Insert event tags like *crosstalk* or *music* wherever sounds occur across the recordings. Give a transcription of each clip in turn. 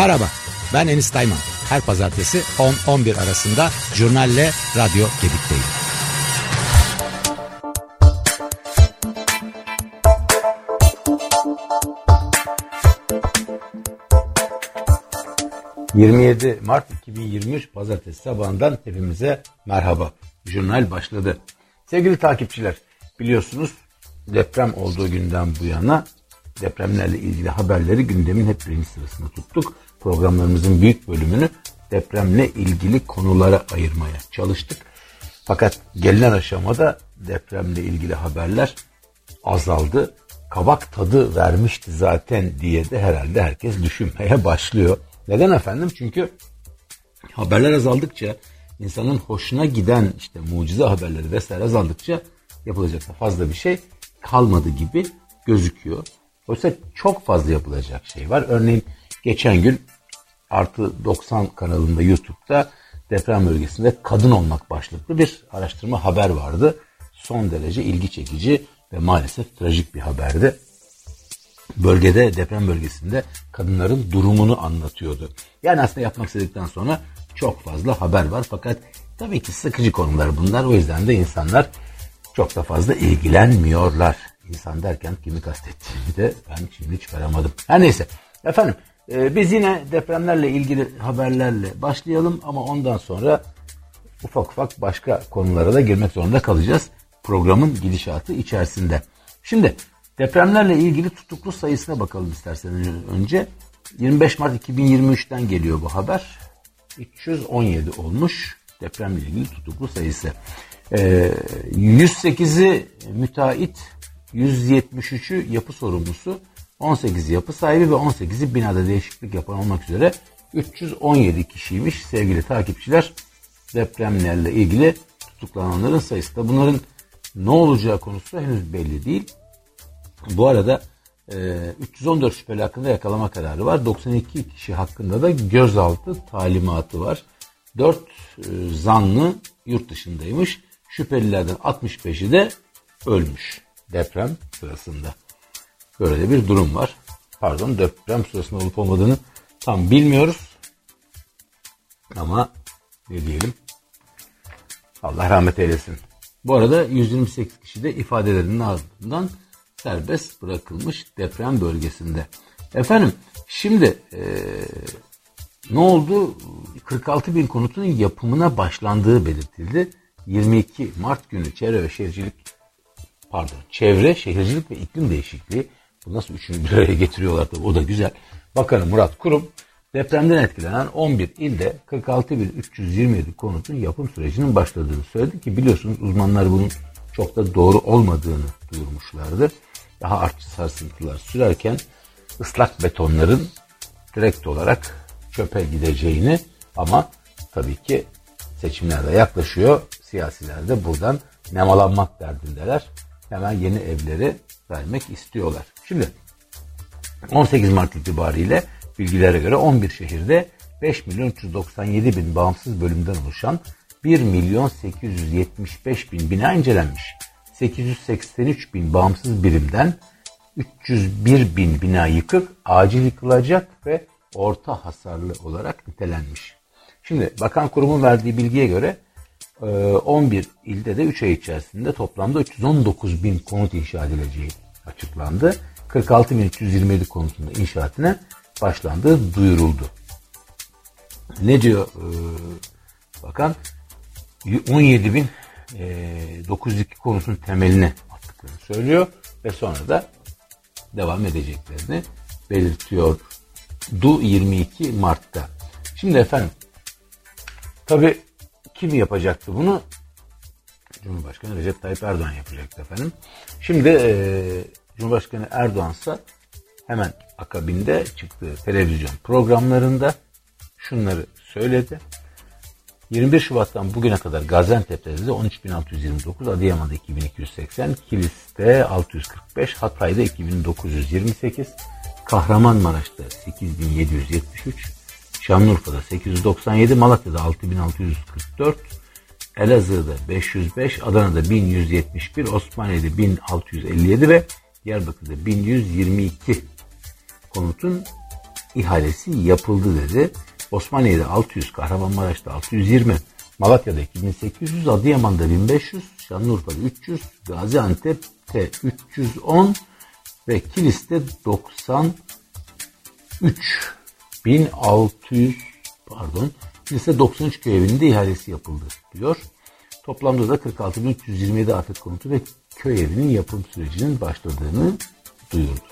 Merhaba, ben Enis Tayman. Her pazartesi 10-11 arasında Jurnal'le Radyo Gedik'teyim. ...27 Mart 2023 Pazartesi sabahından hepimize merhaba. Jurnal başladı. Sevgili takipçiler, biliyorsunuz deprem olduğu günden bu yana depremlerle ilgili haberleri gündemin hep birinci sırasında tuttuk. Programlarımızın büyük bölümünü depremle ilgili konulara ayırmaya çalıştık. Fakat gelinen aşamada depremle ilgili haberler azaldı. Kabak tadı vermişti zaten diye de herhalde herkes düşünmeye *laughs* başlıyor. Neden efendim? Çünkü haberler azaldıkça insanın hoşuna giden işte mucize haberleri vesaire azaldıkça yapılacak da fazla bir şey kalmadı gibi gözüküyor. Oysa çok fazla yapılacak şey var. Örneğin geçen gün artı 90 kanalında YouTube'da deprem bölgesinde kadın olmak başlıklı bir araştırma haber vardı. Son derece ilgi çekici ve maalesef trajik bir haberdi. Bölgede deprem bölgesinde kadınların durumunu anlatıyordu. Yani aslında yapmak istedikten sonra çok fazla haber var fakat tabii ki sıkıcı konular bunlar. O yüzden de insanlar çok da fazla ilgilenmiyorlar. İnsan derken kimi kastettiğimi de ben şimdi çıkaramadım. Her neyse. Efendim e, biz yine depremlerle ilgili haberlerle başlayalım ama ondan sonra ufak ufak başka konulara da girmek zorunda kalacağız. Programın gidişatı içerisinde. Şimdi depremlerle ilgili tutuklu sayısına bakalım isterseniz önce. 25 Mart 2023'ten geliyor bu haber. 317 olmuş depremle ilgili tutuklu sayısı. Ee, 108'i müteahhit 173'ü yapı sorumlusu, 18'i yapı sahibi ve 18'i binada değişiklik yapan olmak üzere 317 kişiymiş sevgili takipçiler. Depremlerle ilgili tutuklananların sayısı da bunların ne olacağı konusu henüz belli değil. Bu arada 314 şüpheli hakkında yakalama kararı var. 92 kişi hakkında da gözaltı talimatı var. 4 zanlı yurt dışındaymış. Şüphelilerden 65'i de ölmüş deprem sırasında. Böyle de bir durum var. Pardon deprem sırasında olup olmadığını tam bilmiyoruz. Ama ne diyelim Allah rahmet eylesin. Bu arada 128 kişi de ifadelerinin ardından serbest bırakılmış deprem bölgesinde. Efendim şimdi ee, ne oldu? 46 bin konutun yapımına başlandığı belirtildi. 22 Mart günü Çevre ve Şehircilik pardon Çevre, Şehircilik ve iklim Değişikliği nasıl üçünü bir araya getiriyorlar tabii o da güzel. Bakanı Murat Kurum depremden etkilenen 11 ilde 46.327 konutun yapım sürecinin başladığını söyledi ki biliyorsunuz uzmanlar bunun çok da doğru olmadığını duyurmuşlardı. Daha artçı sarsıntılar sürerken ıslak betonların direkt olarak çöpe gideceğini ama tabii ki seçimler de yaklaşıyor. Siyasiler de buradan nemalanmak derdindeler. Hemen yeni evleri vermek istiyorlar. Şimdi 18 Mart itibariyle bilgilere göre 11 şehirde 5 milyon 397 bin bağımsız bölümden oluşan 1 milyon 875 bin bina incelenmiş. 883 bin bağımsız birimden 301 bin bina yıkık, acil yıkılacak ve orta hasarlı olarak nitelenmiş. Şimdi bakan kurumun verdiği bilgiye göre 11 ilde de 3 ay içerisinde toplamda 319 bin konut inşa edileceği açıklandı. 46.327 konutunda inşaatına başlandığı duyuruldu. Ne diyor bakan? 17 bin 902 konutun temeline attıklarını söylüyor ve sonra da devam edeceklerini belirtiyor. Du 22 Mart'ta. Şimdi efendim tabi kim yapacaktı bunu? Cumhurbaşkanı Recep Tayyip Erdoğan yapacaktı efendim. Şimdi e, Cumhurbaşkanı Erdoğan hemen akabinde çıktığı televizyon programlarında şunları söyledi. 21 Şubat'tan bugüne kadar Gaziantep'te de 13.629, Adıyaman'da 2280, Kilis'te 645, Hatay'da 2928, Kahramanmaraş'ta 8773, Şanlıurfa'da 897, Malatya'da 6644, Elazığ'da 505, Adana'da 1171, Osmaniye'de 1657 ve Diyarbakır'da 1122 konutun ihalesi yapıldı dedi. Osmaniye'de 600, Kahramanmaraş'ta 620, Malatya'da 2800, Adıyaman'da 1500, Şanlıurfa'da 300, Gaziantep'te 310 ve Kilis'te 93 1600 pardon Kilis'te 93 köy evinde ihalesi yapıldı diyor. Toplamda da 46.327 afet konutu ve köy evinin yapım sürecinin başladığını duyurdu.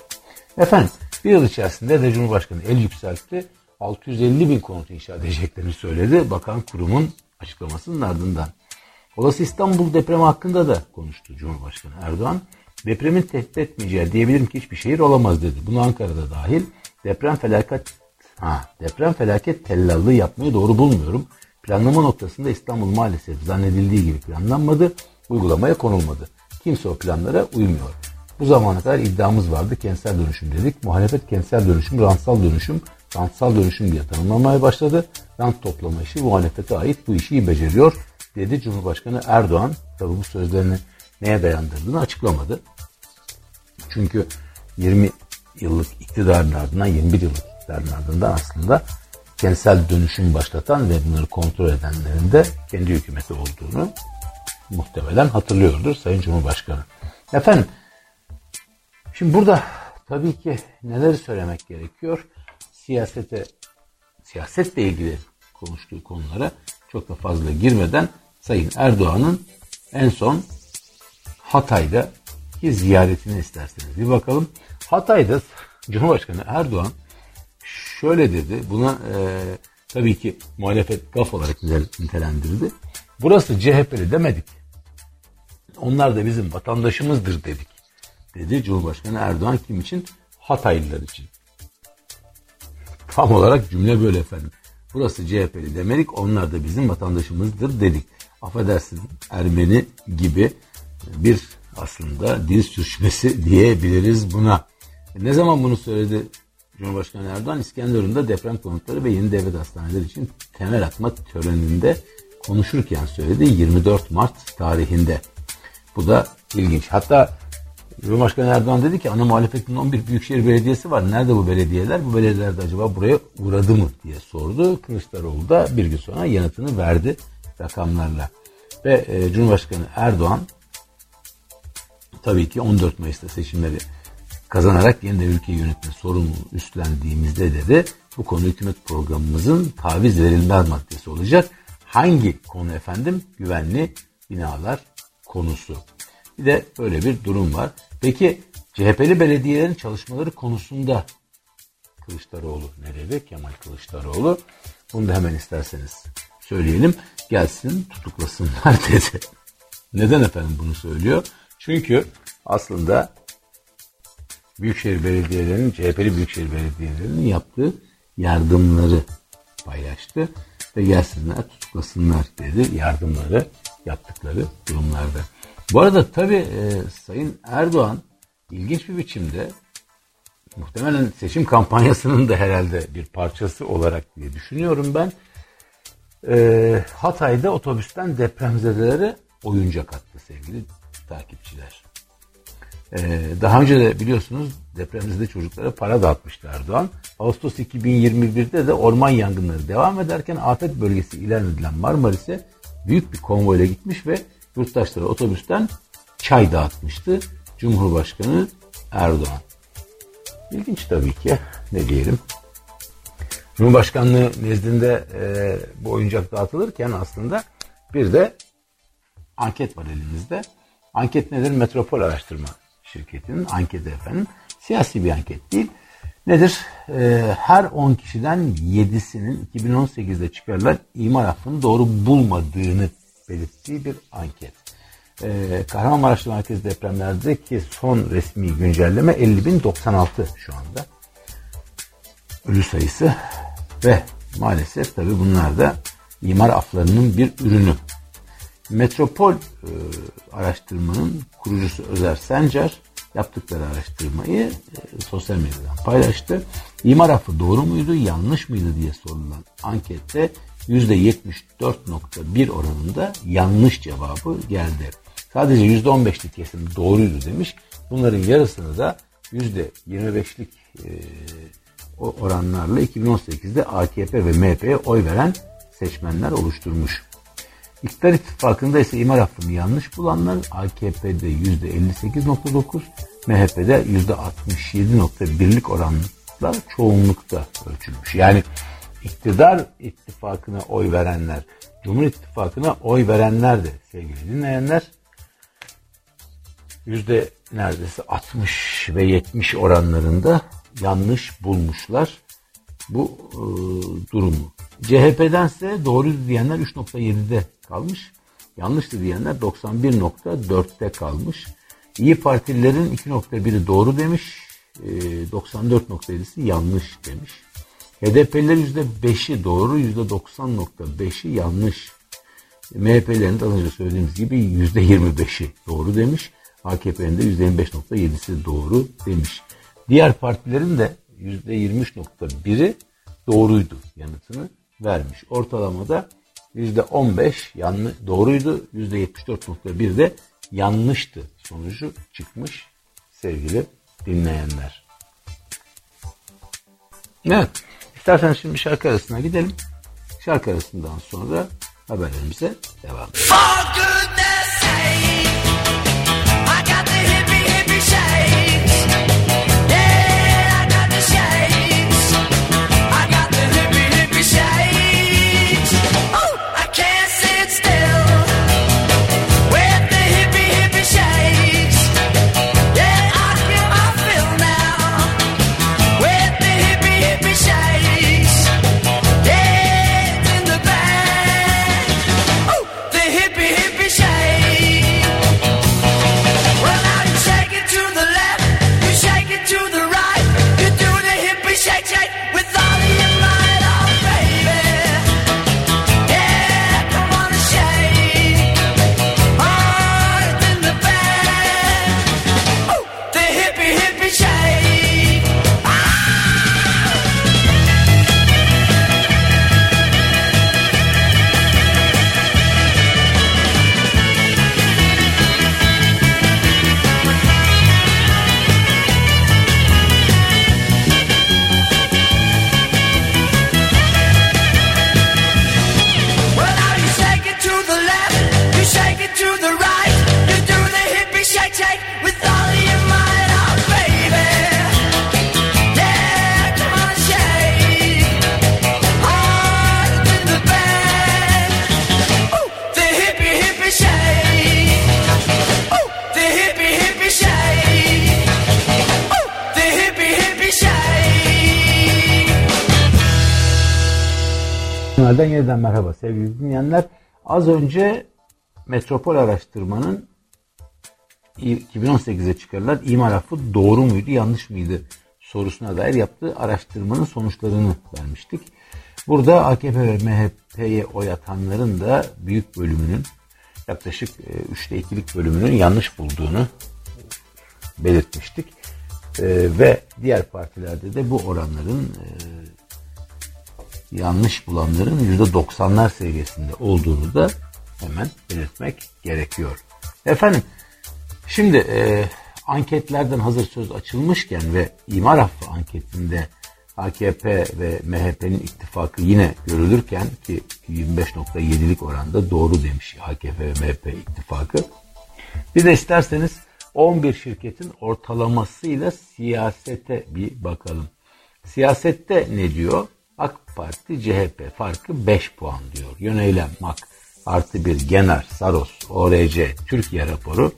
Efendim bir yıl içerisinde de Cumhurbaşkanı el yükseltti. 650 bin konut inşa edeceklerini söyledi. Bakan kurumun açıklamasının ardından. Olası İstanbul depremi hakkında da konuştu Cumhurbaşkanı Erdoğan. Depremin tehdit etmeyeceği diyebilirim ki hiçbir şehir olamaz dedi. Bunu Ankara'da dahil. Deprem felaket ha, deprem felaket tellallığı yapmayı doğru bulmuyorum. Planlama noktasında İstanbul maalesef zannedildiği gibi planlanmadı, uygulamaya konulmadı. Kimse o planlara uymuyor. Bu zamana kadar iddiamız vardı. Kentsel dönüşüm dedik. Muhalefet kentsel dönüşüm, rantsal dönüşüm, rantsal dönüşüm diye tanımlamaya başladı. Rant toplama işi muhalefete ait bu işi iyi beceriyor dedi Cumhurbaşkanı Erdoğan. Tabi bu sözlerini neye dayandırdığını açıklamadı. Çünkü 20 yıllık iktidarın ardından 21 yıllık iktidarın ardından aslında kentsel dönüşüm başlatan ve bunları kontrol edenlerin de kendi hükümeti olduğunu muhtemelen hatırlıyordur Sayın Cumhurbaşkanı. Efendim Şimdi burada tabii ki neler söylemek gerekiyor? Siyasete, siyasetle ilgili konuştuğu konulara çok da fazla girmeden Sayın Erdoğan'ın en son Hatay'da ki ziyaretini isterseniz bir bakalım. Hatay'da Cumhurbaşkanı Erdoğan şöyle dedi. Buna e, tabii ki muhalefet gaf olarak nitelendirdi. Burası CHP'li demedik. Onlar da bizim vatandaşımızdır dedik dedi Cumhurbaşkanı Erdoğan kim için? Hataylılar için. Tam olarak cümle böyle efendim. Burası CHP'li demedik onlar da bizim vatandaşımızdır dedik. Affedersin Ermeni gibi bir aslında dil sürçmesi *laughs* diyebiliriz buna. Ne zaman bunu söyledi Cumhurbaşkanı Erdoğan? İskenderun'da deprem konutları ve yeni devlet hastaneleri için temel atma töreninde konuşurken söyledi 24 Mart tarihinde. Bu da ilginç. Hatta Cumhurbaşkanı Erdoğan dedi ki ana muhalefetin 11 büyükşehir belediyesi var. Nerede bu belediyeler? Bu belediyeler de acaba buraya uğradı mı diye sordu. Kılıçdaroğlu da bir gün sonra yanıtını verdi rakamlarla. Ve e, Cumhurbaşkanı Erdoğan tabii ki 14 Mayıs'ta seçimleri kazanarak yeniden ülkeyi yönetme sorumluluğu üstlendiğimizde dedi bu konu hükümet programımızın taviz verilmez maddesi olacak. Hangi konu efendim? Güvenli binalar konusu. Bir de böyle bir durum var. Peki CHP'li belediyelerin çalışmaları konusunda Kılıçdaroğlu ne? Kemal Kılıçdaroğlu. Bunu da hemen isterseniz söyleyelim. Gelsin tutuklasınlar *laughs* dedi. Neden efendim bunu söylüyor? Çünkü aslında Büyükşehir Belediyelerinin, CHP'li Büyükşehir Belediyelerinin yaptığı yardımları paylaştı. Ve gelsinler tutuklasınlar dedi yardımları yaptıkları durumlarda. Bu arada tabii e, Sayın Erdoğan ilginç bir biçimde muhtemelen seçim kampanyasının da herhalde bir parçası olarak diye düşünüyorum ben. E, Hatay'da otobüsten depremzedelere oyuncak attı sevgili takipçiler. E, daha önce de biliyorsunuz depremzede çocuklara para dağıtmıştı Erdoğan. Ağustos 2021'de de orman yangınları devam ederken afet bölgesi ilan edilen Marmaris'e büyük bir konvoyla gitmiş ve yurttaşlara otobüsten çay dağıtmıştı Cumhurbaşkanı Erdoğan. İlginç tabii ki ne diyelim. Cumhurbaşkanlığı nezdinde e, bu oyuncak dağıtılırken aslında bir de anket var elimizde. Anket nedir? Metropol Araştırma Şirketi'nin anketi efendim. Siyasi bir anket değil. Nedir? E, her 10 kişiden 7'sinin 2018'de çıkarılan imar affını doğru bulmadığını belirttiği bir anket. Ee, Kahramanmaraş'ta merkez depremlerdeki son resmi güncelleme 50.096 şu anda. Ölü sayısı ve maalesef tabi bunlar da imar aflarının bir ürünü. Metropol e, araştırmanın kurucusu Özer Sencer yaptıkları araştırmayı e, sosyal medyadan paylaştı. İmar affı doğru muydu, yanlış mıydı diye sorulan ankette %74.1 oranında yanlış cevabı geldi. Sadece %15'lik kesim doğruydu demiş. Bunların yarısını da %25'lik e, oranlarla 2018'de AKP ve MHP'ye oy veren seçmenler oluşturmuş. İktidar ittifakında ise imar affını yanlış bulanlar AKP'de %58.9, MHP'de %67.1'lik oranla çoğunlukta ölçülmüş. Yani iktidar ittifakına oy verenler, Cumhur İttifakı'na oy verenler de sevgili dinleyenler yüzde neredeyse 60 ve 70 oranlarında yanlış bulmuşlar bu e, durumu. CHP'dense doğru diyenler 3.7'de kalmış. Yanlıştı diyenler 91.4'te kalmış. İyi Partililerin 2.1'i doğru demiş. E, 94.7'si yanlış demiş. HDP'lilerin %5'i doğru, %90.5'i yanlış. MHP'lerin de az önce söylediğimiz gibi %25'i doğru demiş. AKP'nin de %25.7'si doğru demiş. Diğer partilerin de %23.1'i doğruydu yanıtını vermiş. Ortalamada %15 yanlış doğruydu, %74.1 de yanlıştı sonucu çıkmış sevgili dinleyenler. Evet, isterseniz şimdi şarkı arasına gidelim. Şarkı arasından sonra haberlerimize devam edelim. Yeniden merhaba sevgili dinleyenler. Az önce Metropol Araştırma'nın 2018'e çıkarılan imar affı doğru muydu yanlış mıydı sorusuna dair yaptığı araştırmanın sonuçlarını vermiştik. Burada AKP ve MHP'ye oy atanların da büyük bölümünün yaklaşık 3'te e, 2'lik bölümünün yanlış bulduğunu belirtmiştik. E, ve diğer partilerde de bu oranların e, yanlış bulanların %90'lar seviyesinde olduğunu da hemen belirtmek gerekiyor. Efendim şimdi e, anketlerden hazır söz açılmışken ve imar affı anketinde AKP ve MHP'nin ittifakı yine görülürken ki 25.7'lik oranda doğru demiş AKP ve MHP ittifakı. Bir de isterseniz 11 şirketin ortalamasıyla siyasete bir bakalım. Siyasette ne diyor? AK Parti CHP farkı 5 puan diyor. Yöneylem MAK artı bir Genar, Saros, ORC, Türkiye raporu,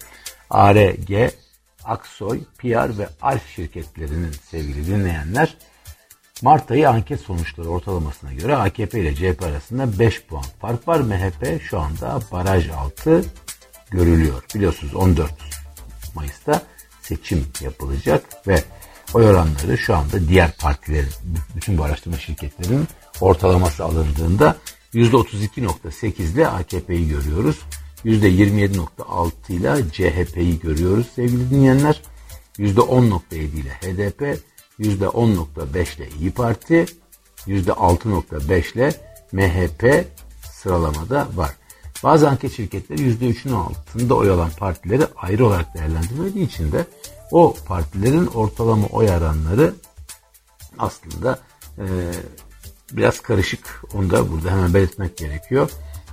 ARG, Aksoy, PR ve Alf şirketlerinin sevgili dinleyenler Mart ayı anket sonuçları ortalamasına göre AKP ile CHP arasında 5 puan fark var. MHP şu anda baraj altı görülüyor. Biliyorsunuz 14 Mayıs'ta seçim yapılacak ve oy oranları şu anda diğer partilerin, bütün bu araştırma şirketlerinin ortalaması alındığında %32.8 ile AKP'yi görüyoruz. %27.6 ile CHP'yi görüyoruz sevgili dinleyenler. %10.7 ile HDP, %10.5 ile İyi Parti, %6.5 ile MHP sıralamada var. Bazı anket şirketleri %3'ün altında oy alan partileri ayrı olarak değerlendirmediği için de o partilerin ortalama oy oranları aslında e, biraz karışık. Onu da burada hemen belirtmek gerekiyor.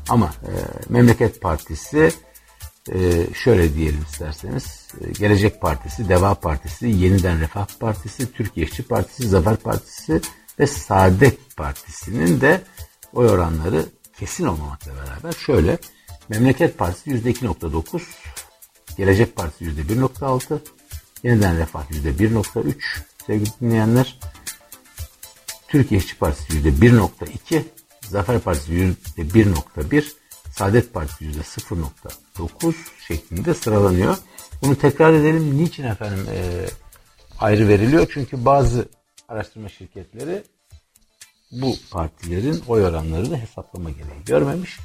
Ama e, Memleket Partisi e, şöyle diyelim isterseniz. E, Gelecek Partisi, Deva Partisi, Yeniden Refah Partisi, Türkiye İşçi Partisi, Zafer Partisi ve Saadet Partisi'nin de oy oranları kesin olmamakla beraber şöyle. Memleket Partisi %2.9, Gelecek Partisi %1.6, Yeniden Refah %1.3 sevgili dinleyenler. Türkiye İşçi Partisi %1.2, Zafer Partisi %1.1, Saadet Partisi %0.9 şeklinde sıralanıyor. Bunu tekrar edelim. Niçin efendim e, ayrı veriliyor? Çünkü bazı araştırma şirketleri bu partilerin oy oranlarını hesaplama gereği görmemiş.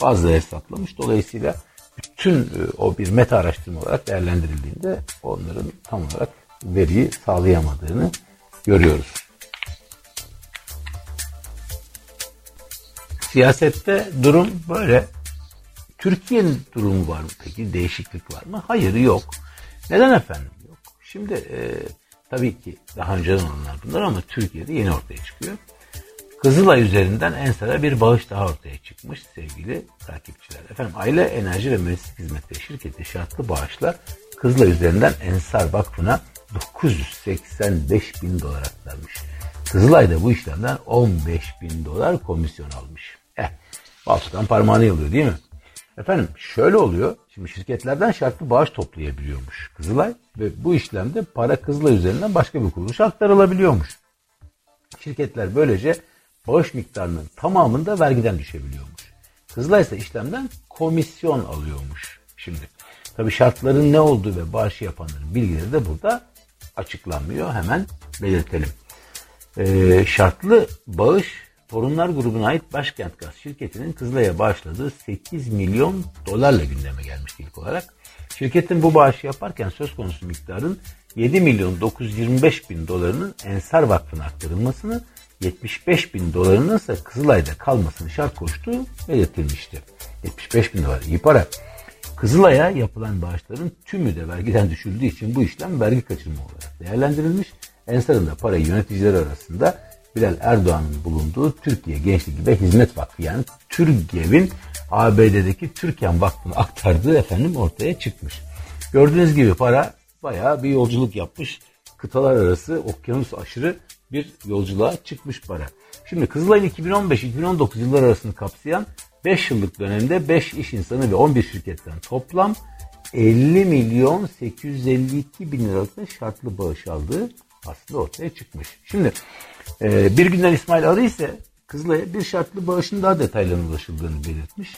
Bazıları hesaplamış. Dolayısıyla bütün e, o bir meta araştırma olarak değerlendirildiğinde onların tam olarak veriyi sağlayamadığını görüyoruz. Siyasette durum böyle. Türkiye'nin durumu var mı peki? Değişiklik var mı? Hayır yok. Neden efendim yok? Şimdi e, tabii ki daha önceden olanlar bunlar ama Türkiye'de yeni ortaya çıkıyor. Kızılay üzerinden Ensar'a bir bağış daha ortaya çıkmış sevgili takipçiler. Efendim Aile Enerji ve Mühendislik Hizmetleri şirketi şartlı bağışla Kızılay üzerinden Ensar Vakfı'na 985 bin dolar aktarmış. Kızılay da bu işlemden 15 bin dolar komisyon almış. Eh, balçadan parmağını yalıyor değil mi? Efendim şöyle oluyor. Şimdi şirketlerden şartlı bağış toplayabiliyormuş Kızılay ve bu işlemde para Kızılay üzerinden başka bir kuruluşa aktarılabiliyormuş. Şirketler böylece bağış miktarının tamamında vergiden düşebiliyormuş. Kızılay ise işlemden komisyon alıyormuş. Şimdi tabii şartların ne olduğu ve bağışı yapanların bilgileri de burada açıklanmıyor. Hemen belirtelim. Ee, şartlı bağış Torunlar grubuna ait Başkent Gaz şirketinin Kızılay'a bağışladığı 8 milyon dolarla gündeme gelmişti ilk olarak. Şirketin bu bağışı yaparken söz konusu miktarın 7 milyon 925 bin dolarının Ensar Vakfı'na aktarılmasını 75 bin dolarının ise Kızılay'da kalmasını şart koştuğu belirtilmişti. 75 bin dolar iyi para. Kızılay'a yapılan bağışların tümü de vergiden düşüldüğü için bu işlem vergi kaçırma olarak değerlendirilmiş. Ensar'ın da parayı yöneticiler arasında Bilal Erdoğan'ın bulunduğu Türkiye Gençlik ve Hizmet Vakfı yani TÜRGEV'in ABD'deki Türkan Vakfı'na aktardığı efendim ortaya çıkmış. Gördüğünüz gibi para bayağı bir yolculuk yapmış. Kıtalar arası okyanus aşırı bir yolculuğa çıkmış para. Şimdi Kızılay'ın 2015-2019 yıllar arasını kapsayan 5 yıllık dönemde 5 iş insanı ve 11 şirketten toplam 50 milyon 852 bin liralık şartlı bağış aldığı aslında ortaya çıkmış. Şimdi e, bir günden İsmail Arı ise Kızılay'a bir şartlı bağışın daha detaylarına ulaşıldığını belirtmiş.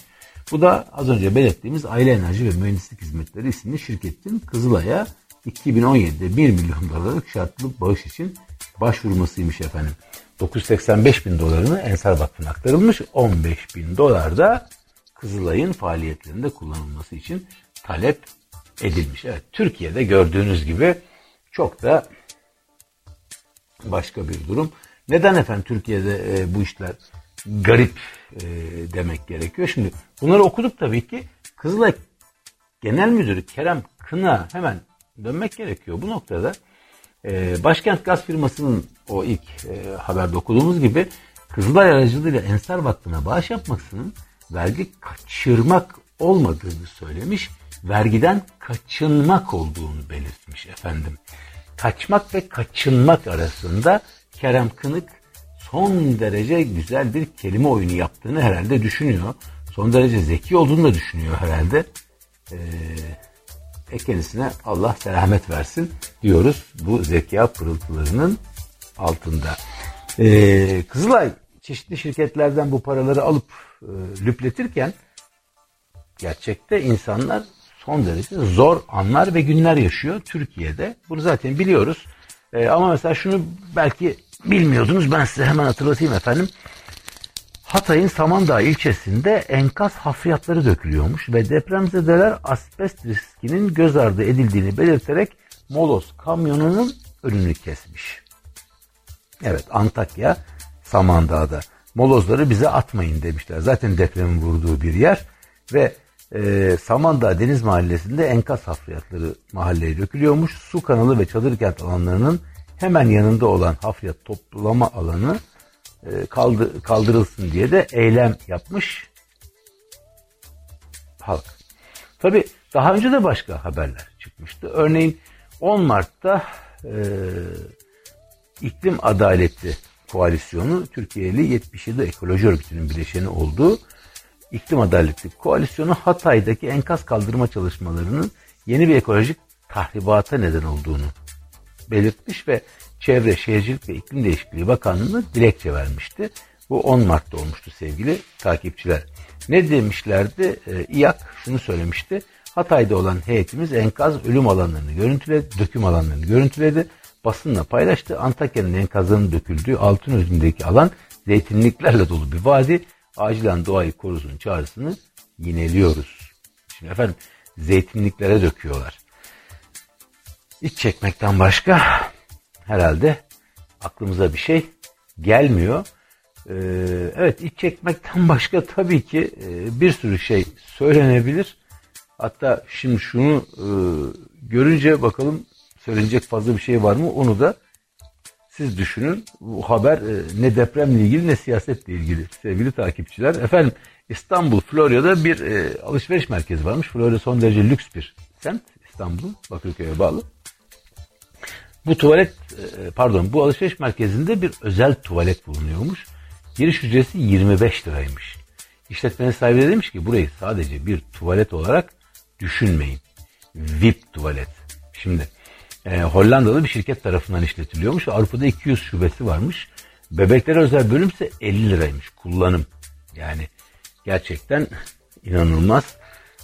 Bu da az önce belirttiğimiz Aile Enerji ve Mühendislik Hizmetleri isimli şirketin Kızılay'a 2017'de 1 milyon dolarlık şartlı bağış için başvurmasıymış efendim. 985 bin dolarını Ensar Vakfı'na aktarılmış. 15 bin dolar da Kızılay'ın faaliyetlerinde kullanılması için talep edilmiş. Evet Türkiye'de gördüğünüz gibi çok da başka bir durum. Neden efendim Türkiye'de e, bu işler garip e, demek gerekiyor. Şimdi bunları okuduk tabii ki. Kızılay Genel Müdürü Kerem Kına hemen dönmek gerekiyor bu noktada. E, Başkent Gaz firmasının o ilk e, haberde okuduğumuz gibi Kızılay aracılığıyla Ensar Vakfı'na bağış yapmasının vergi kaçırmak olmadığını söylemiş, vergiden kaçınmak olduğunu belirtmiş efendim kaçmak ve kaçınmak arasında Kerem Kınık son derece güzel bir kelime oyunu yaptığını herhalde düşünüyor. Son derece zeki olduğunu da düşünüyor herhalde. Ee, kendisine Allah selamet versin diyoruz bu zeka pırıltılarının altında. Ee, Kızılay çeşitli şirketlerden bu paraları alıp e, lüpletirken gerçekte insanlar son derece zor anlar ve günler yaşıyor Türkiye'de. Bunu zaten biliyoruz. Ee, ama mesela şunu belki bilmiyordunuz. Ben size hemen hatırlatayım efendim. Hatay'ın Samandağ ilçesinde enkaz hafriyatları dökülüyormuş ve depremzedeler asbest riskinin göz ardı edildiğini belirterek Molos kamyonunun önünü kesmiş. Evet Antakya Samandağ'da molozları bize atmayın demişler. Zaten depremin vurduğu bir yer ve e, Samandağ Deniz Mahallesi'nde enkaz hafriyatları mahalleye dökülüyormuş. Su kanalı ve çadır kent alanlarının hemen yanında olan hafriyat toplama alanı kaldı, kaldırılsın diye de eylem yapmış halk. Tabi daha önce de başka haberler çıkmıştı. Örneğin 10 Mart'ta e, iklim adaleti koalisyonu Türkiye'li 77 ekoloji örgütünün bileşeni olduğu iklim adaleti koalisyonu Hatay'daki enkaz kaldırma çalışmalarının yeni bir ekolojik tahribata neden olduğunu belirtmiş ve Çevre, Şehircilik ve İklim Değişikliği Bakanlığı'na dilekçe vermişti. Bu 10 Mart'ta olmuştu sevgili takipçiler. Ne demişlerdi? Ee, İyak şunu söylemişti. Hatay'da olan heyetimiz enkaz ölüm alanlarını görüntüledi, döküm alanlarını görüntüledi. Basınla paylaştı. Antakya'nın enkazının döküldüğü altın özündeki alan zeytinliklerle dolu bir vadi. Acilen doğayı korusun çağrısını yineliyoruz. Şimdi efendim zeytinliklere döküyorlar. İç çekmekten başka herhalde aklımıza bir şey gelmiyor. Ee, evet iç çekmekten *laughs* başka tabii ki e, bir sürü şey söylenebilir. Hatta şimdi şunu e, görünce bakalım söylenecek fazla bir şey var mı onu da siz düşünün. Bu haber e, ne depremle ilgili ne siyasetle ilgili sevgili takipçiler. Efendim İstanbul, Florya'da bir alışveriş merkezi varmış. Florya son derece lüks bir semt. İstanbul'un Bakırköy'e bağlı. Bu tuvalet e, pardon bu alışveriş merkezinde bir özel tuvalet bulunuyormuş. Giriş ücreti 25 liraymış. İşletmenin sahibi de demiş ki burayı sadece bir tuvalet olarak düşünmeyin. VIP tuvalet. Şimdi e, Hollandalı bir şirket tarafından işletiliyormuş. Avrupa'da 200 şubesi varmış. Bebeklere özel bölümse 50 liraymış kullanım. Yani gerçekten inanılmaz.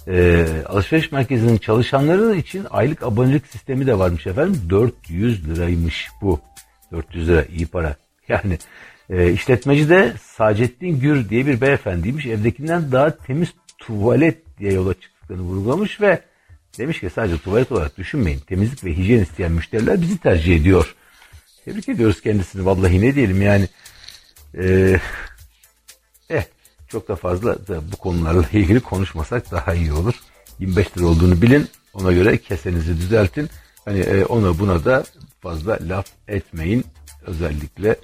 E, alışveriş merkezinin çalışanları için aylık abonelik sistemi de varmış efendim. 400 liraymış bu. 400 lira iyi para. *laughs* Yani e, işletmeci de Sacettin Gür diye bir beyefendiymiş. Evdekinden daha temiz tuvalet diye yola çıktıklarını vurgulamış ve demiş ki sadece tuvalet olarak düşünmeyin. Temizlik ve hijyen isteyen müşteriler bizi tercih ediyor. Tebrik ediyoruz kendisini. Vallahi ne diyelim yani. Eh çok da fazla da bu konularla *laughs* ilgili konuşmasak daha iyi olur. 25 lira olduğunu bilin. Ona göre kesenizi düzeltin. Hani e, ona buna da fazla laf etmeyin. Özellikle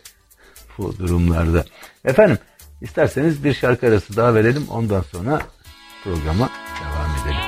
bu durumlarda. Efendim isterseniz bir şarkı arası daha verelim. Ondan sonra programa devam edelim.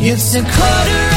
It's a quarter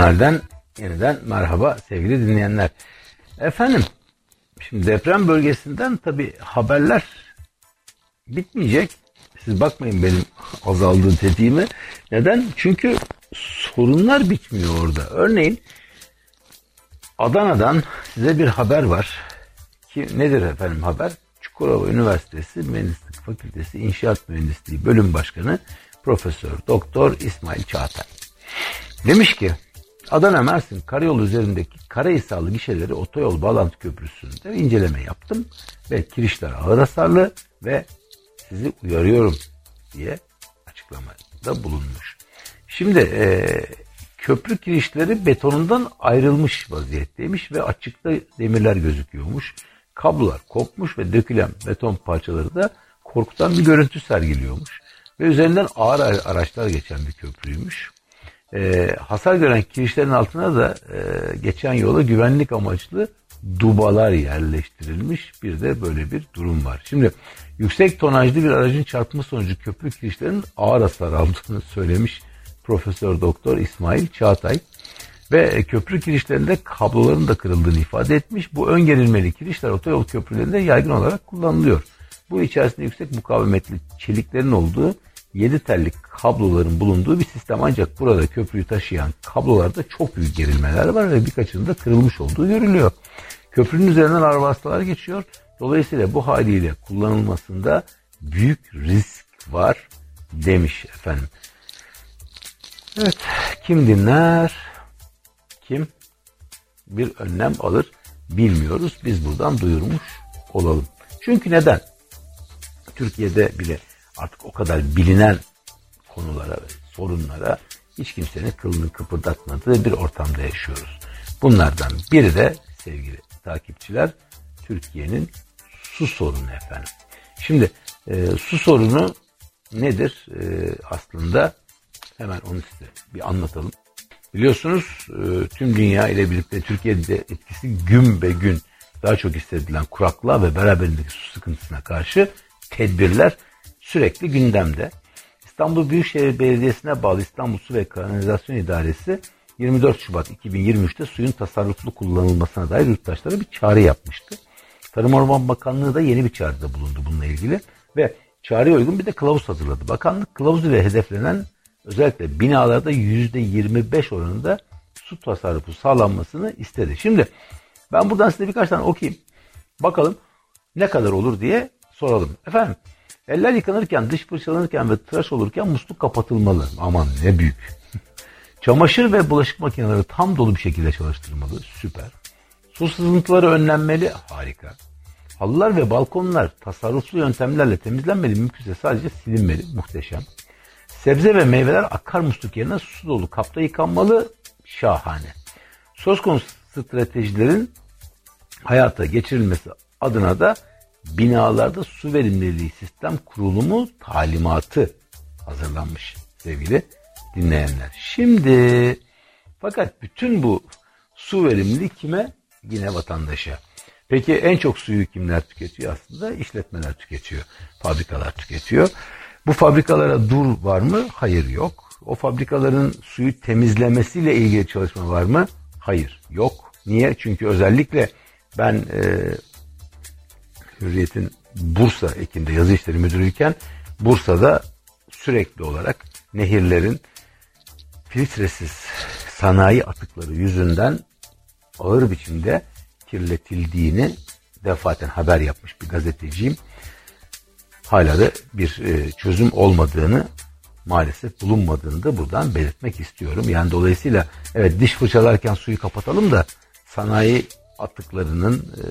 Jurnalden yeniden merhaba sevgili dinleyenler. Efendim şimdi deprem bölgesinden tabi haberler bitmeyecek. Siz bakmayın benim azaldığı tetiğime. Neden? Çünkü sorunlar bitmiyor orada. Örneğin Adana'dan size bir haber var. Ki nedir efendim haber? Çukurova Üniversitesi Mühendislik Fakültesi İnşaat Mühendisliği Bölüm Başkanı Profesör Doktor İsmail Çağatay. Demiş ki Adana Mersin karayolu üzerindeki Karahisarlı gişeleri otoyol bağlantı köprüsünde inceleme yaptım ve kirişler ağır hasarlı ve sizi uyarıyorum diye açıklamada bulunmuş. Şimdi e, köprü kirişleri betonundan ayrılmış vaziyetteymiş ve açıkta demirler gözüküyormuş. Kablolar kopmuş ve dökülen beton parçaları da korkutan bir görüntü sergiliyormuş. Ve üzerinden ağır araçlar geçen bir köprüymüş. E, hasar gören kirişlerin altına da e, geçen yola güvenlik amaçlı dubalar yerleştirilmiş. Bir de böyle bir durum var. Şimdi yüksek tonajlı bir aracın çarpma sonucu köprü kirişlerinin ağır hasar aldığını söylemiş Profesör Doktor İsmail Çağatay. Ve köprü kirişlerinde kabloların da kırıldığını ifade etmiş. Bu ön gerilmeli kirişler otoyol köprülerinde yaygın olarak kullanılıyor. Bu içerisinde yüksek mukavemetli çeliklerin olduğu 7 tellik kabloların bulunduğu bir sistem ancak burada köprüyü taşıyan kablolarda çok büyük gerilmeler var ve birkaçının da kırılmış olduğu görülüyor. Köprünün üzerinden araba geçiyor. Dolayısıyla bu haliyle kullanılmasında büyük risk var demiş efendim. Evet kim dinler kim bir önlem alır bilmiyoruz. Biz buradan duyurmuş olalım. Çünkü neden? Türkiye'de bile artık o kadar bilinen konulara ve sorunlara hiç kimsenin kılını kıpırdatmadığı bir ortamda yaşıyoruz. Bunlardan biri de sevgili takipçiler Türkiye'nin su sorunu efendim. Şimdi e, su sorunu nedir e, aslında hemen onu size bir anlatalım. Biliyorsunuz e, tüm dünya ile birlikte Türkiye'de etkisi gün be gün daha çok hissedilen kuraklığa ve beraberindeki su sıkıntısına karşı tedbirler sürekli gündemde. İstanbul Büyükşehir Belediyesi'ne bağlı İstanbul Su ve Kanalizasyon İdaresi 24 Şubat 2023'te suyun tasarruflu kullanılmasına dair yurttaşlara bir çağrı yapmıştı. Tarım Orman Bakanlığı da yeni bir çağrıda bulundu bununla ilgili ve çağrıya uygun bir de kılavuz hazırladı. Bakanlık kılavuzu ve hedeflenen özellikle binalarda %25 oranında su tasarrufu sağlanmasını istedi. Şimdi ben buradan size birkaç tane okuyayım. Bakalım ne kadar olur diye soralım. Efendim Eller yıkanırken, dış fırçalanırken ve tıraş olurken musluk kapatılmalı. Aman ne büyük. *laughs* Çamaşır ve bulaşık makineleri tam dolu bir şekilde çalıştırılmalı. Süper. Su sızıntıları önlenmeli. Harika. Halılar ve balkonlar tasarruflu yöntemlerle temizlenmeli. Mümkünse sadece silinmeli. Muhteşem. Sebze ve meyveler akar musluk yerine su dolu kapta yıkanmalı. Şahane. Söz konusu stratejilerin hayata geçirilmesi adına da binalarda su verimliliği sistem kurulumu talimatı hazırlanmış sevgili dinleyenler. Şimdi fakat bütün bu Su verimliliği kime? Yine vatandaşa. Peki en çok suyu kimler tüketiyor aslında? İşletmeler tüketiyor, fabrikalar tüketiyor. Bu fabrikalara dur var mı? Hayır yok. O fabrikaların suyu temizlemesiyle ilgili çalışma var mı? Hayır yok. Niye? Çünkü özellikle ben e, Hürriyet'in Bursa ekinde yazı işleri müdürüyken Bursa'da sürekli olarak nehirlerin filtresiz sanayi atıkları yüzünden ağır biçimde kirletildiğini defaten haber yapmış bir gazeteciyim. Hala da bir e, çözüm olmadığını maalesef bulunmadığını da buradan belirtmek istiyorum. Yani dolayısıyla evet diş fırçalarken suyu kapatalım da sanayi atıklarının e,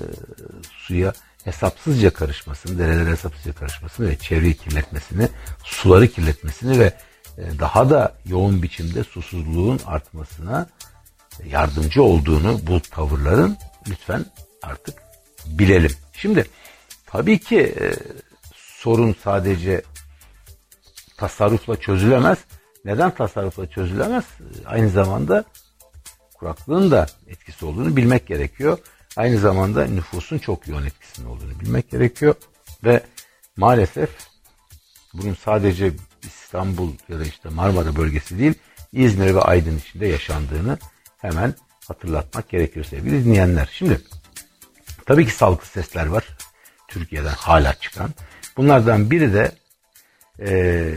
suya hesapsızca karışmasını, derelere hesapsızca karışmasını ve çevreyi kirletmesini, suları kirletmesini ve e, daha da yoğun biçimde susuzluğun artmasına yardımcı olduğunu bu tavırların lütfen artık bilelim. Şimdi tabii ki e, sorun sadece tasarrufla çözülemez. Neden tasarrufla çözülemez? Aynı zamanda kuraklığın da etkisi olduğunu bilmek gerekiyor. Aynı zamanda nüfusun çok yoğun etkisinin olduğunu bilmek gerekiyor. Ve maalesef bunun sadece İstanbul ya da işte Marmara bölgesi değil, İzmir ve Aydın içinde yaşandığını hemen hatırlatmak gerekiyor sevgili dinleyenler. Şimdi tabii ki sağlıklı sesler var Türkiye'den hala çıkan. Bunlardan biri de e,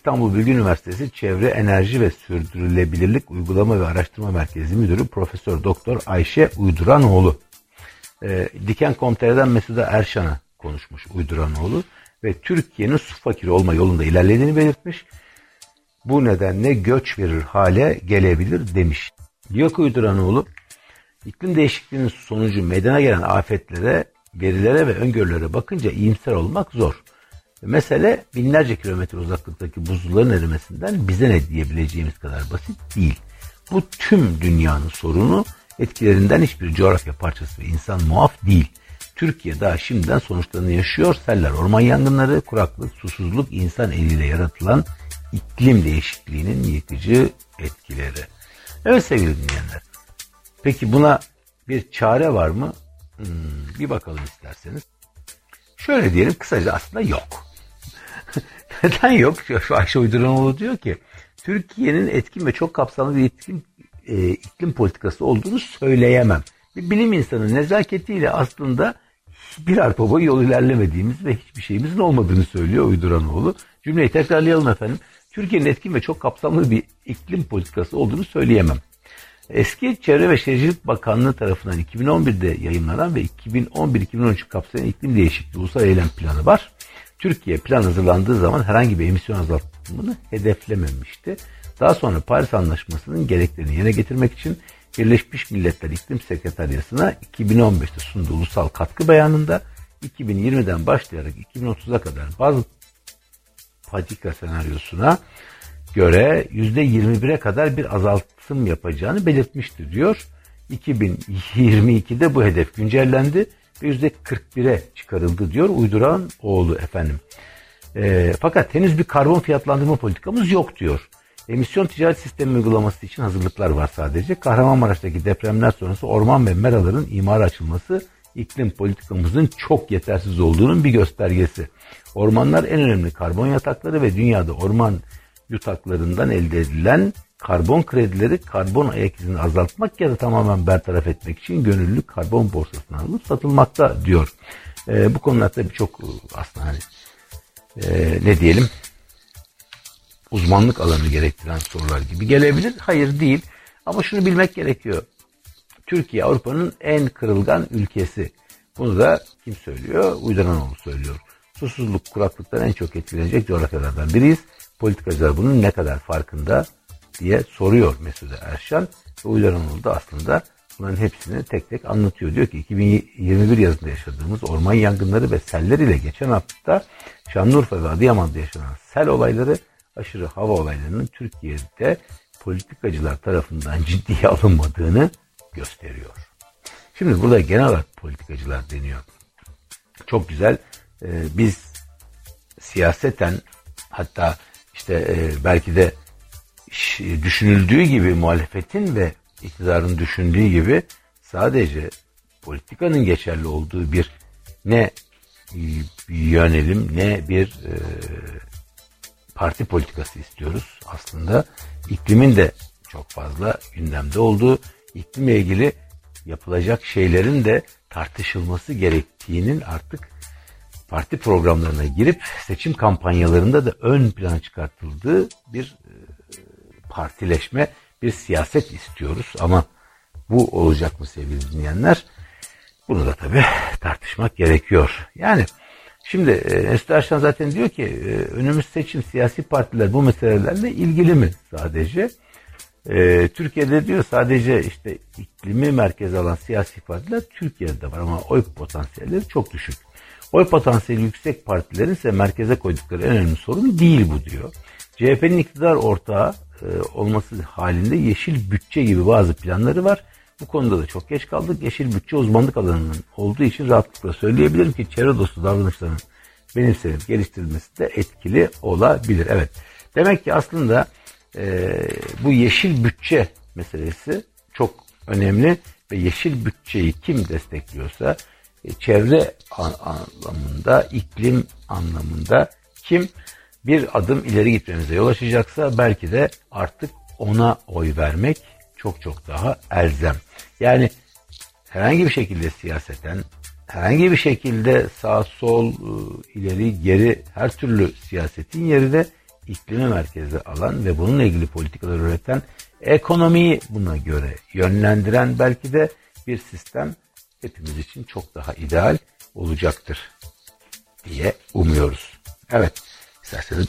İstanbul Bilgi Üniversitesi Çevre Enerji ve Sürdürülebilirlik Uygulama ve Araştırma Merkezi Müdürü Profesör Doktor Ayşe Uyduranoğlu. E, Diken.com.tr'den Mesuda Erşan'a konuşmuş Uyduranoğlu ve Türkiye'nin su fakiri olma yolunda ilerlediğini belirtmiş. Bu nedenle göç verir hale gelebilir demiş. Ki Uyduranoğlu, iklim değişikliğinin sonucu meydana gelen afetlere, verilere ve öngörülere bakınca iyimser olmak zor. Mesele binlerce kilometre uzaklıktaki buzulların erimesinden bize ne diyebileceğimiz kadar basit değil. Bu tüm dünyanın sorunu etkilerinden hiçbir coğrafya parçası ve insan muaf değil. Türkiye daha şimdiden sonuçlarını yaşıyor. Seller, orman yangınları, kuraklık, susuzluk, insan eliyle yaratılan iklim değişikliğinin yıkıcı etkileri. Evet sevgili dinleyenler. Peki buna bir çare var mı? Hmm, bir bakalım isterseniz. Şöyle diyelim kısaca aslında yok. *laughs* Neden yok? Ayşe Uyduranoğlu diyor ki Türkiye'nin etkin ve çok kapsamlı bir etkin, e, iklim politikası olduğunu söyleyemem. Bir bilim insanı nezaketiyle aslında bir arpa boyu yol ilerlemediğimiz ve hiçbir şeyimizin olmadığını söylüyor Uyduranoğlu. Cümleyi tekrarlayalım efendim. Türkiye'nin etkin ve çok kapsamlı bir iklim politikası olduğunu söyleyemem. Eski Çevre ve Şehircilik Bakanlığı tarafından 2011'de yayınlanan ve 2011-2013 kapsayan iklim değişikliği ulusal eylem planı var. Türkiye plan hazırlandığı zaman herhangi bir emisyon azaltımını hedeflememişti. Daha sonra Paris Anlaşması'nın gereklerini yerine getirmek için Birleşmiş Milletler İklim Sekreteryası'na 2015'te sunduğu ulusal katkı beyanında 2020'den başlayarak 2030'a kadar bazı patika senaryosuna göre %21'e kadar bir azaltım yapacağını belirtmişti diyor. 2022'de bu hedef güncellendi %41'e çıkarıldı diyor uyduran oğlu efendim. E, fakat henüz bir karbon fiyatlandırma politikamız yok diyor. Emisyon ticaret sistemi uygulaması için hazırlıklar var sadece. Kahramanmaraş'taki depremler sonrası orman ve meraların imara açılması iklim politikamızın çok yetersiz olduğunun bir göstergesi. Ormanlar en önemli karbon yatakları ve dünyada orman yutaklarından elde edilen karbon kredileri karbon ayak izini azaltmak ya da tamamen bertaraf etmek için gönüllü karbon borsasına alınıp satılmakta diyor. E, bu konularda birçok aslında hani e, ne diyelim uzmanlık alanı gerektiren sorular gibi gelebilir. Hayır değil ama şunu bilmek gerekiyor. Türkiye Avrupa'nın en kırılgan ülkesi. Bunu da kim söylüyor? Uyduranoğlu söylüyor. Susuzluk, kuraklıktan en çok etkilenecek coğrafyalardan biriyiz. Politikacılar bunun ne kadar farkında diye soruyor Mesut Erşan. Ve Uyduranoğlu da aslında bunların hepsini tek tek anlatıyor. Diyor ki 2021 yazında yaşadığımız orman yangınları ve seller ile geçen hafta Şanlıurfa ve Adıyaman'da yaşanan sel olayları aşırı hava olaylarının Türkiye'de politikacılar tarafından ciddiye alınmadığını gösteriyor. Şimdi burada genel olarak politikacılar deniyor. Çok güzel. Ee, biz siyaseten hatta işte e, belki de düşünüldüğü gibi muhalefetin ve iktidarın düşündüğü gibi sadece politikanın geçerli olduğu bir ne yönelim ne bir e, parti politikası istiyoruz. Aslında iklimin de çok fazla gündemde olduğu, iklimle ilgili yapılacak şeylerin de tartışılması gerektiğinin artık parti programlarına girip seçim kampanyalarında da ön plana çıkartıldığı bir partileşme, bir siyaset istiyoruz. Ama bu olacak mı sevgili dinleyenler? Bunu da tabii tartışmak gerekiyor. Yani şimdi e, Mesut Erşan zaten diyor ki e, önümüz seçim siyasi partiler bu meselelerle ilgili mi sadece? E, Türkiye'de diyor sadece işte iklimi merkeze alan siyasi partiler Türkiye'de var ama oy potansiyelleri çok düşük. Oy potansiyeli yüksek partilerin ise merkeze koydukları en önemli sorun değil bu diyor. CHP'nin iktidar ortağı olması halinde yeşil bütçe gibi bazı planları var. Bu konuda da çok geç kaldık. Yeşil bütçe uzmanlık alanının olduğu için rahatlıkla söyleyebilirim ki çevre dostu davranışların benimsenip geliştirilmesi de etkili olabilir. Evet. Demek ki aslında e, bu yeşil bütçe meselesi çok önemli ve yeşil bütçeyi kim destekliyorsa e, çevre anlamında, iklim anlamında kim bir adım ileri gitmemize yol açacaksa belki de artık ona oy vermek çok çok daha elzem. Yani herhangi bir şekilde siyaseten, herhangi bir şekilde sağ sol, ıı, ileri geri her türlü siyasetin yerine iklimi merkeze alan ve bununla ilgili politikalar üreten, ekonomiyi buna göre yönlendiren belki de bir sistem hepimiz için çok daha ideal olacaktır diye umuyoruz. Evet, isterseniz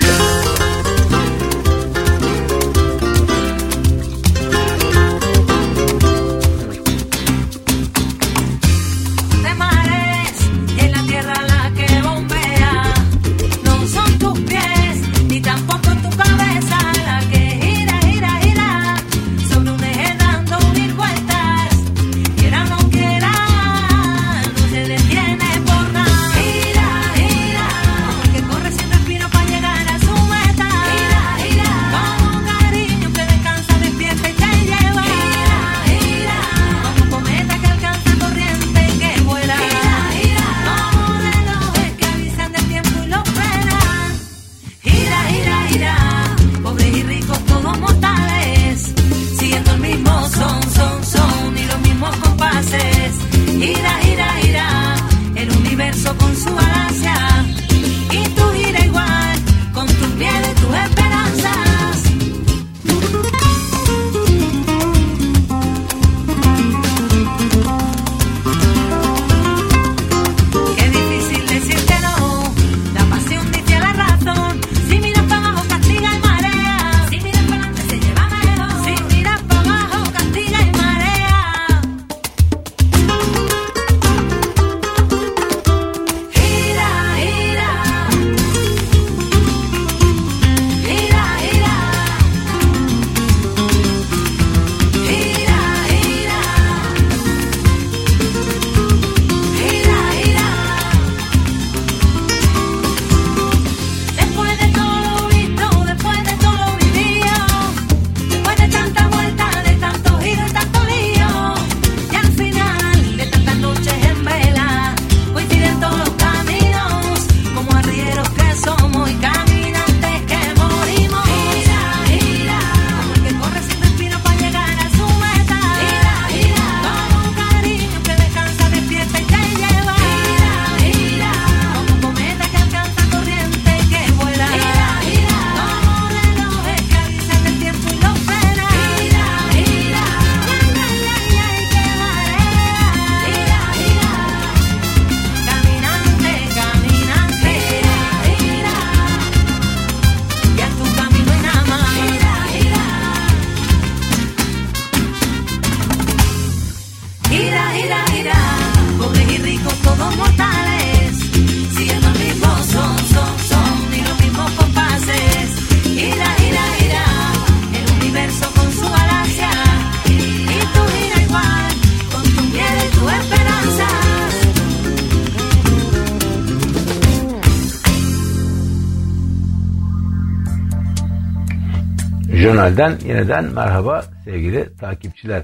Jurnal'den yeniden merhaba sevgili takipçiler.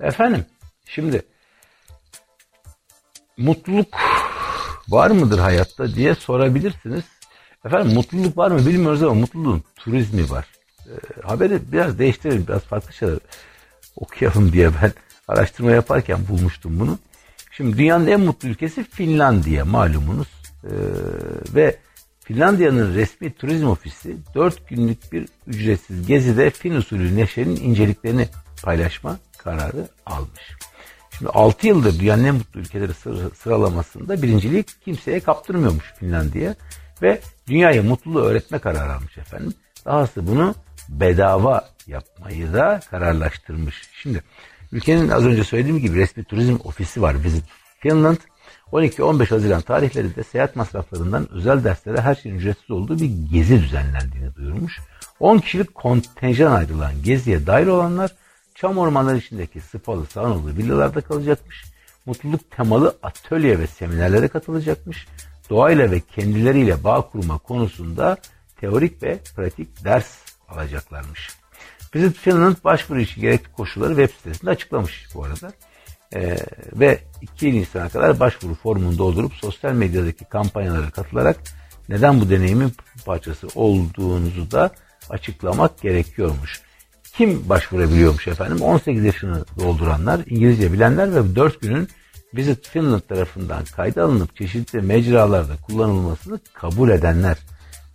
Efendim şimdi mutluluk var mıdır hayatta diye sorabilirsiniz. Efendim mutluluk var mı bilmiyoruz ama mutluluğun turizmi var. E, haberi biraz değiştirelim, biraz farklı şeyler okuyalım diye ben *laughs* araştırma yaparken bulmuştum bunu. Şimdi dünyanın en mutlu ülkesi Finlandiya malumunuz. E, ve Finlandiya'nın resmi turizm ofisi 4 günlük bir ücretsiz gezide Fin usulü neşenin inceliklerini paylaşma kararı almış. Şimdi 6 yıldır dünyanın en mutlu ülkeleri sıralamasında birinciliği kimseye kaptırmıyormuş Finlandiya ve dünyaya mutluluğu öğretme kararı almış efendim. Dahası bunu bedava yapmayı da kararlaştırmış. Şimdi ülkenin az önce söylediğim gibi resmi turizm ofisi var Visit Finland. 12-15 Haziran tarihlerinde seyahat masraflarından özel derslere her şeyin ücretsiz olduğu bir gezi düzenlendiğini duyurmuş. 10 kişilik kontenjan ayrılan geziye dahil olanlar çam ormanları içindeki spalı saunalı villalarda kalacakmış. Mutluluk temalı atölye ve seminerlere katılacakmış. Doğayla ve kendileriyle bağ kurma konusunda teorik ve pratik ders alacaklarmış. Visit Finland başvuru için gerekli koşulları web sitesinde açıklamış bu arada. Ee, ve 2 Nisan'a kadar başvuru formunu doldurup sosyal medyadaki kampanyalara katılarak neden bu deneyimin parçası olduğunuzu da açıklamak gerekiyormuş. Kim başvurabiliyormuş efendim? 18 yaşını dolduranlar, İngilizce bilenler ve 4 günün Visit Finland tarafından kayda alınıp çeşitli mecralarda kullanılmasını kabul edenler.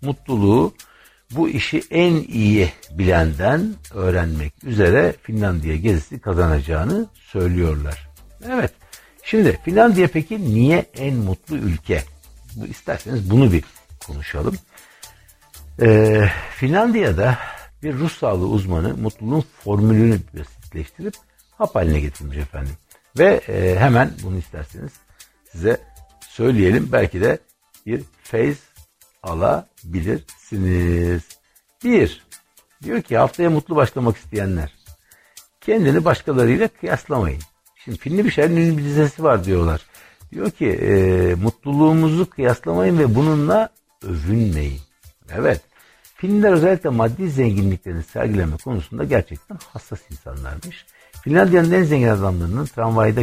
Mutluluğu bu işi en iyi bilenden öğrenmek üzere Finlandiya gezisi kazanacağını söylüyorlar. Evet. Şimdi Finlandiya peki niye en mutlu ülke? Bu isterseniz bunu bir konuşalım. Ee, Finlandiya'da bir Rus sağlığı uzmanı mutluluğun formülünü basitleştirip hap haline getirmiş efendim. Ve e, hemen bunu isterseniz size söyleyelim. Belki de bir feyz alabilirsiniz. Bir, diyor ki haftaya mutlu başlamak isteyenler kendini başkalarıyla kıyaslamayın. Şimdi filmli bir şeyin bir dizesi var diyorlar. Diyor ki e, mutluluğumuzu kıyaslamayın ve bununla övünmeyin. Evet. Finliler özellikle maddi zenginliklerini sergileme konusunda gerçekten hassas insanlarmış. Finlandiya'nın en zengin adamlarının tramvayda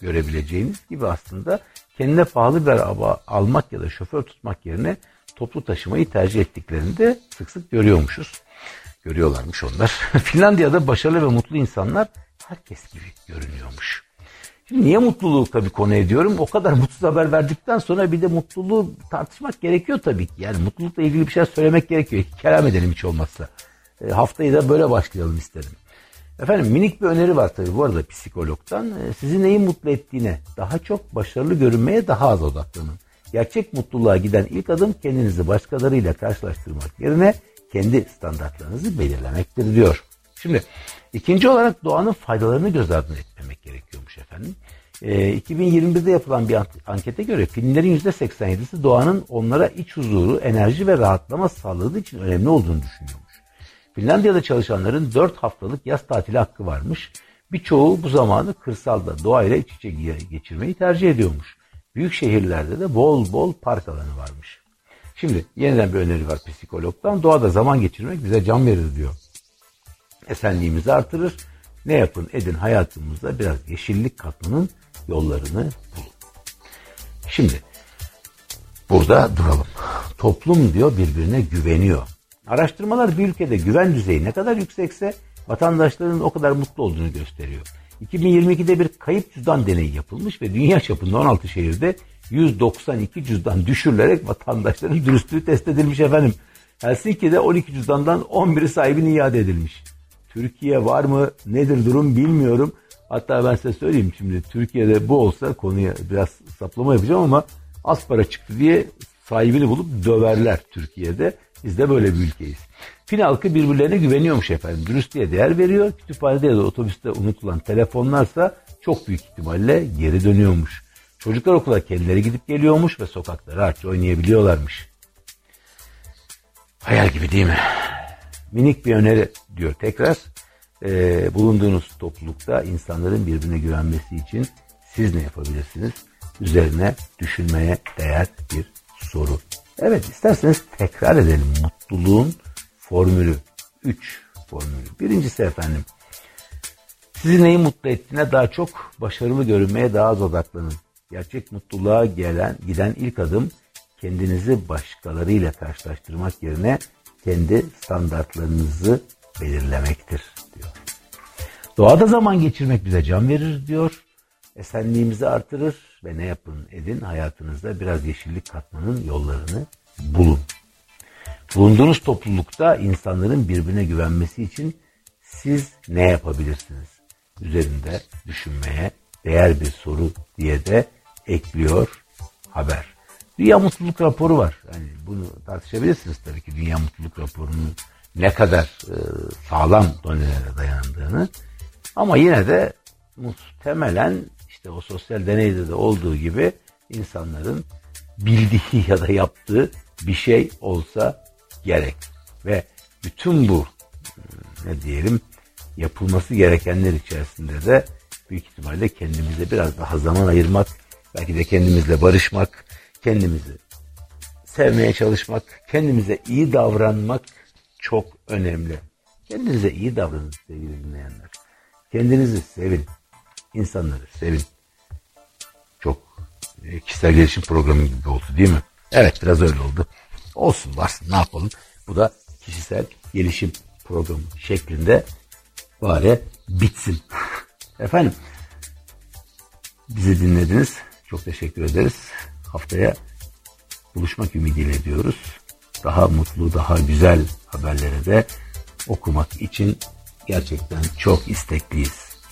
görebileceğiniz gibi aslında kendine pahalı bir araba almak ya da şoför tutmak yerine toplu taşımayı tercih ettiklerini de sık sık görüyormuşuz. Görüyorlarmış onlar. *laughs* Finlandiya'da başarılı ve mutlu insanlar herkes gibi görünüyormuş. Şimdi niye mutluluğu tabii konu ediyorum? O kadar mutsuz haber verdikten sonra bir de mutluluğu tartışmak gerekiyor tabii ki. Yani mutlulukla ilgili bir şey söylemek gerekiyor. Kelam edelim hiç olmazsa. E, haftayı da böyle başlayalım istedim. Efendim minik bir öneri var tabii bu arada psikologdan. E, sizi neyin mutlu ettiğine, daha çok başarılı görünmeye daha az odaklanın. Gerçek mutluluğa giden ilk adım kendinizi başkalarıyla karşılaştırmak yerine kendi standartlarınızı belirlemektir diyor. Şimdi ikinci olarak doğanın faydalarını göz ardı etmemek gerekiyormuş efendim. E, 2021'de yapılan bir ankete göre filmlerin %87'si doğanın onlara iç huzuru, enerji ve rahatlama sağladığı için önemli olduğunu düşünüyormuş. Finlandiya'da çalışanların 4 haftalık yaz tatili hakkı varmış. Birçoğu bu zamanı kırsalda doğayla iç içe geçirmeyi tercih ediyormuş. Büyük şehirlerde de bol bol park alanı varmış. Şimdi yeniden bir öneri var psikologdan. Doğada zaman geçirmek bize can verir diyor. Esenliğimizi artırır. Ne yapın edin hayatımızda biraz yeşillik katmanın yollarını bulun. Şimdi burada duralım. Toplum diyor birbirine güveniyor. Araştırmalar bir ülkede güven düzeyi ne kadar yüksekse vatandaşların o kadar mutlu olduğunu gösteriyor. 2022'de bir kayıp cüzdan deneyi yapılmış ve dünya çapında 16 şehirde 192 cüzdan düşürülerek vatandaşların dürüstlüğü test edilmiş efendim. Helsinki'de 12 cüzdandan 11'i sahibine iade edilmiş. Türkiye var mı nedir durum bilmiyorum. Hatta ben size söyleyeyim şimdi Türkiye'de bu olsa konuya biraz saplama yapacağım ama az para çıktı diye sahibini bulup döverler Türkiye'de. Biz de böyle bir ülkeyiz. Fin halkı birbirlerine güveniyormuş efendim. Dürüstlüğe değer veriyor. Kütüphanede ya da otobüste unutulan telefonlarsa çok büyük ihtimalle geri dönüyormuş. Çocuklar okula kendileri gidip geliyormuş ve sokakta rahatça oynayabiliyorlarmış. Hayal gibi değil mi? Minik bir öneri diyor tekrar. Ee, bulunduğunuz toplulukta insanların birbirine güvenmesi için siz ne yapabilirsiniz? Üzerine düşünmeye değer bir soru. Evet isterseniz tekrar edelim mutluluğun formülü. Üç formülü. Birincisi efendim Sizi neyi mutlu ettiğine daha çok başarılı görünmeye daha az odaklanın. Gerçek mutluluğa gelen, giden ilk adım kendinizi başkalarıyla karşılaştırmak yerine kendi standartlarınızı belirlemektir diyor. Doğada zaman geçirmek bize can verir diyor. Esenliğimizi artırır ve ne yapın edin hayatınızda biraz yeşillik katmanın yollarını bulun. Bulunduğunuz toplulukta insanların birbirine güvenmesi için siz ne yapabilirsiniz? Üzerinde düşünmeye değer bir soru diye de ekliyor haber. Dünya Mutluluk Raporu var. Yani bunu tartışabilirsiniz tabii ki Dünya Mutluluk Raporu'nun ne kadar e, sağlam donelere dayandığını. Ama yine de muhtemelen işte o sosyal deneyde de olduğu gibi insanların bildiği ya da yaptığı bir şey olsa gerek. Ve bütün bu ne diyelim yapılması gerekenler içerisinde de büyük ihtimalle kendimize biraz daha zaman ayırmak, belki de kendimizle barışmak, kendimizi sevmeye çalışmak, kendimize iyi davranmak çok önemli. Kendinize iyi davranın sevgili dinleyenler. Kendinizi sevin. İnsanları sevin. E, kişisel gelişim programı gibi oldu değil mi? Evet biraz öyle oldu. Olsun varsın ne yapalım. Bu da kişisel gelişim programı şeklinde bari bitsin. *laughs* Efendim bizi dinlediniz. Çok teşekkür ederiz. Haftaya buluşmak ümidiyle diyoruz. Daha mutlu, daha güzel haberlere de okumak için gerçekten çok istekliyiz.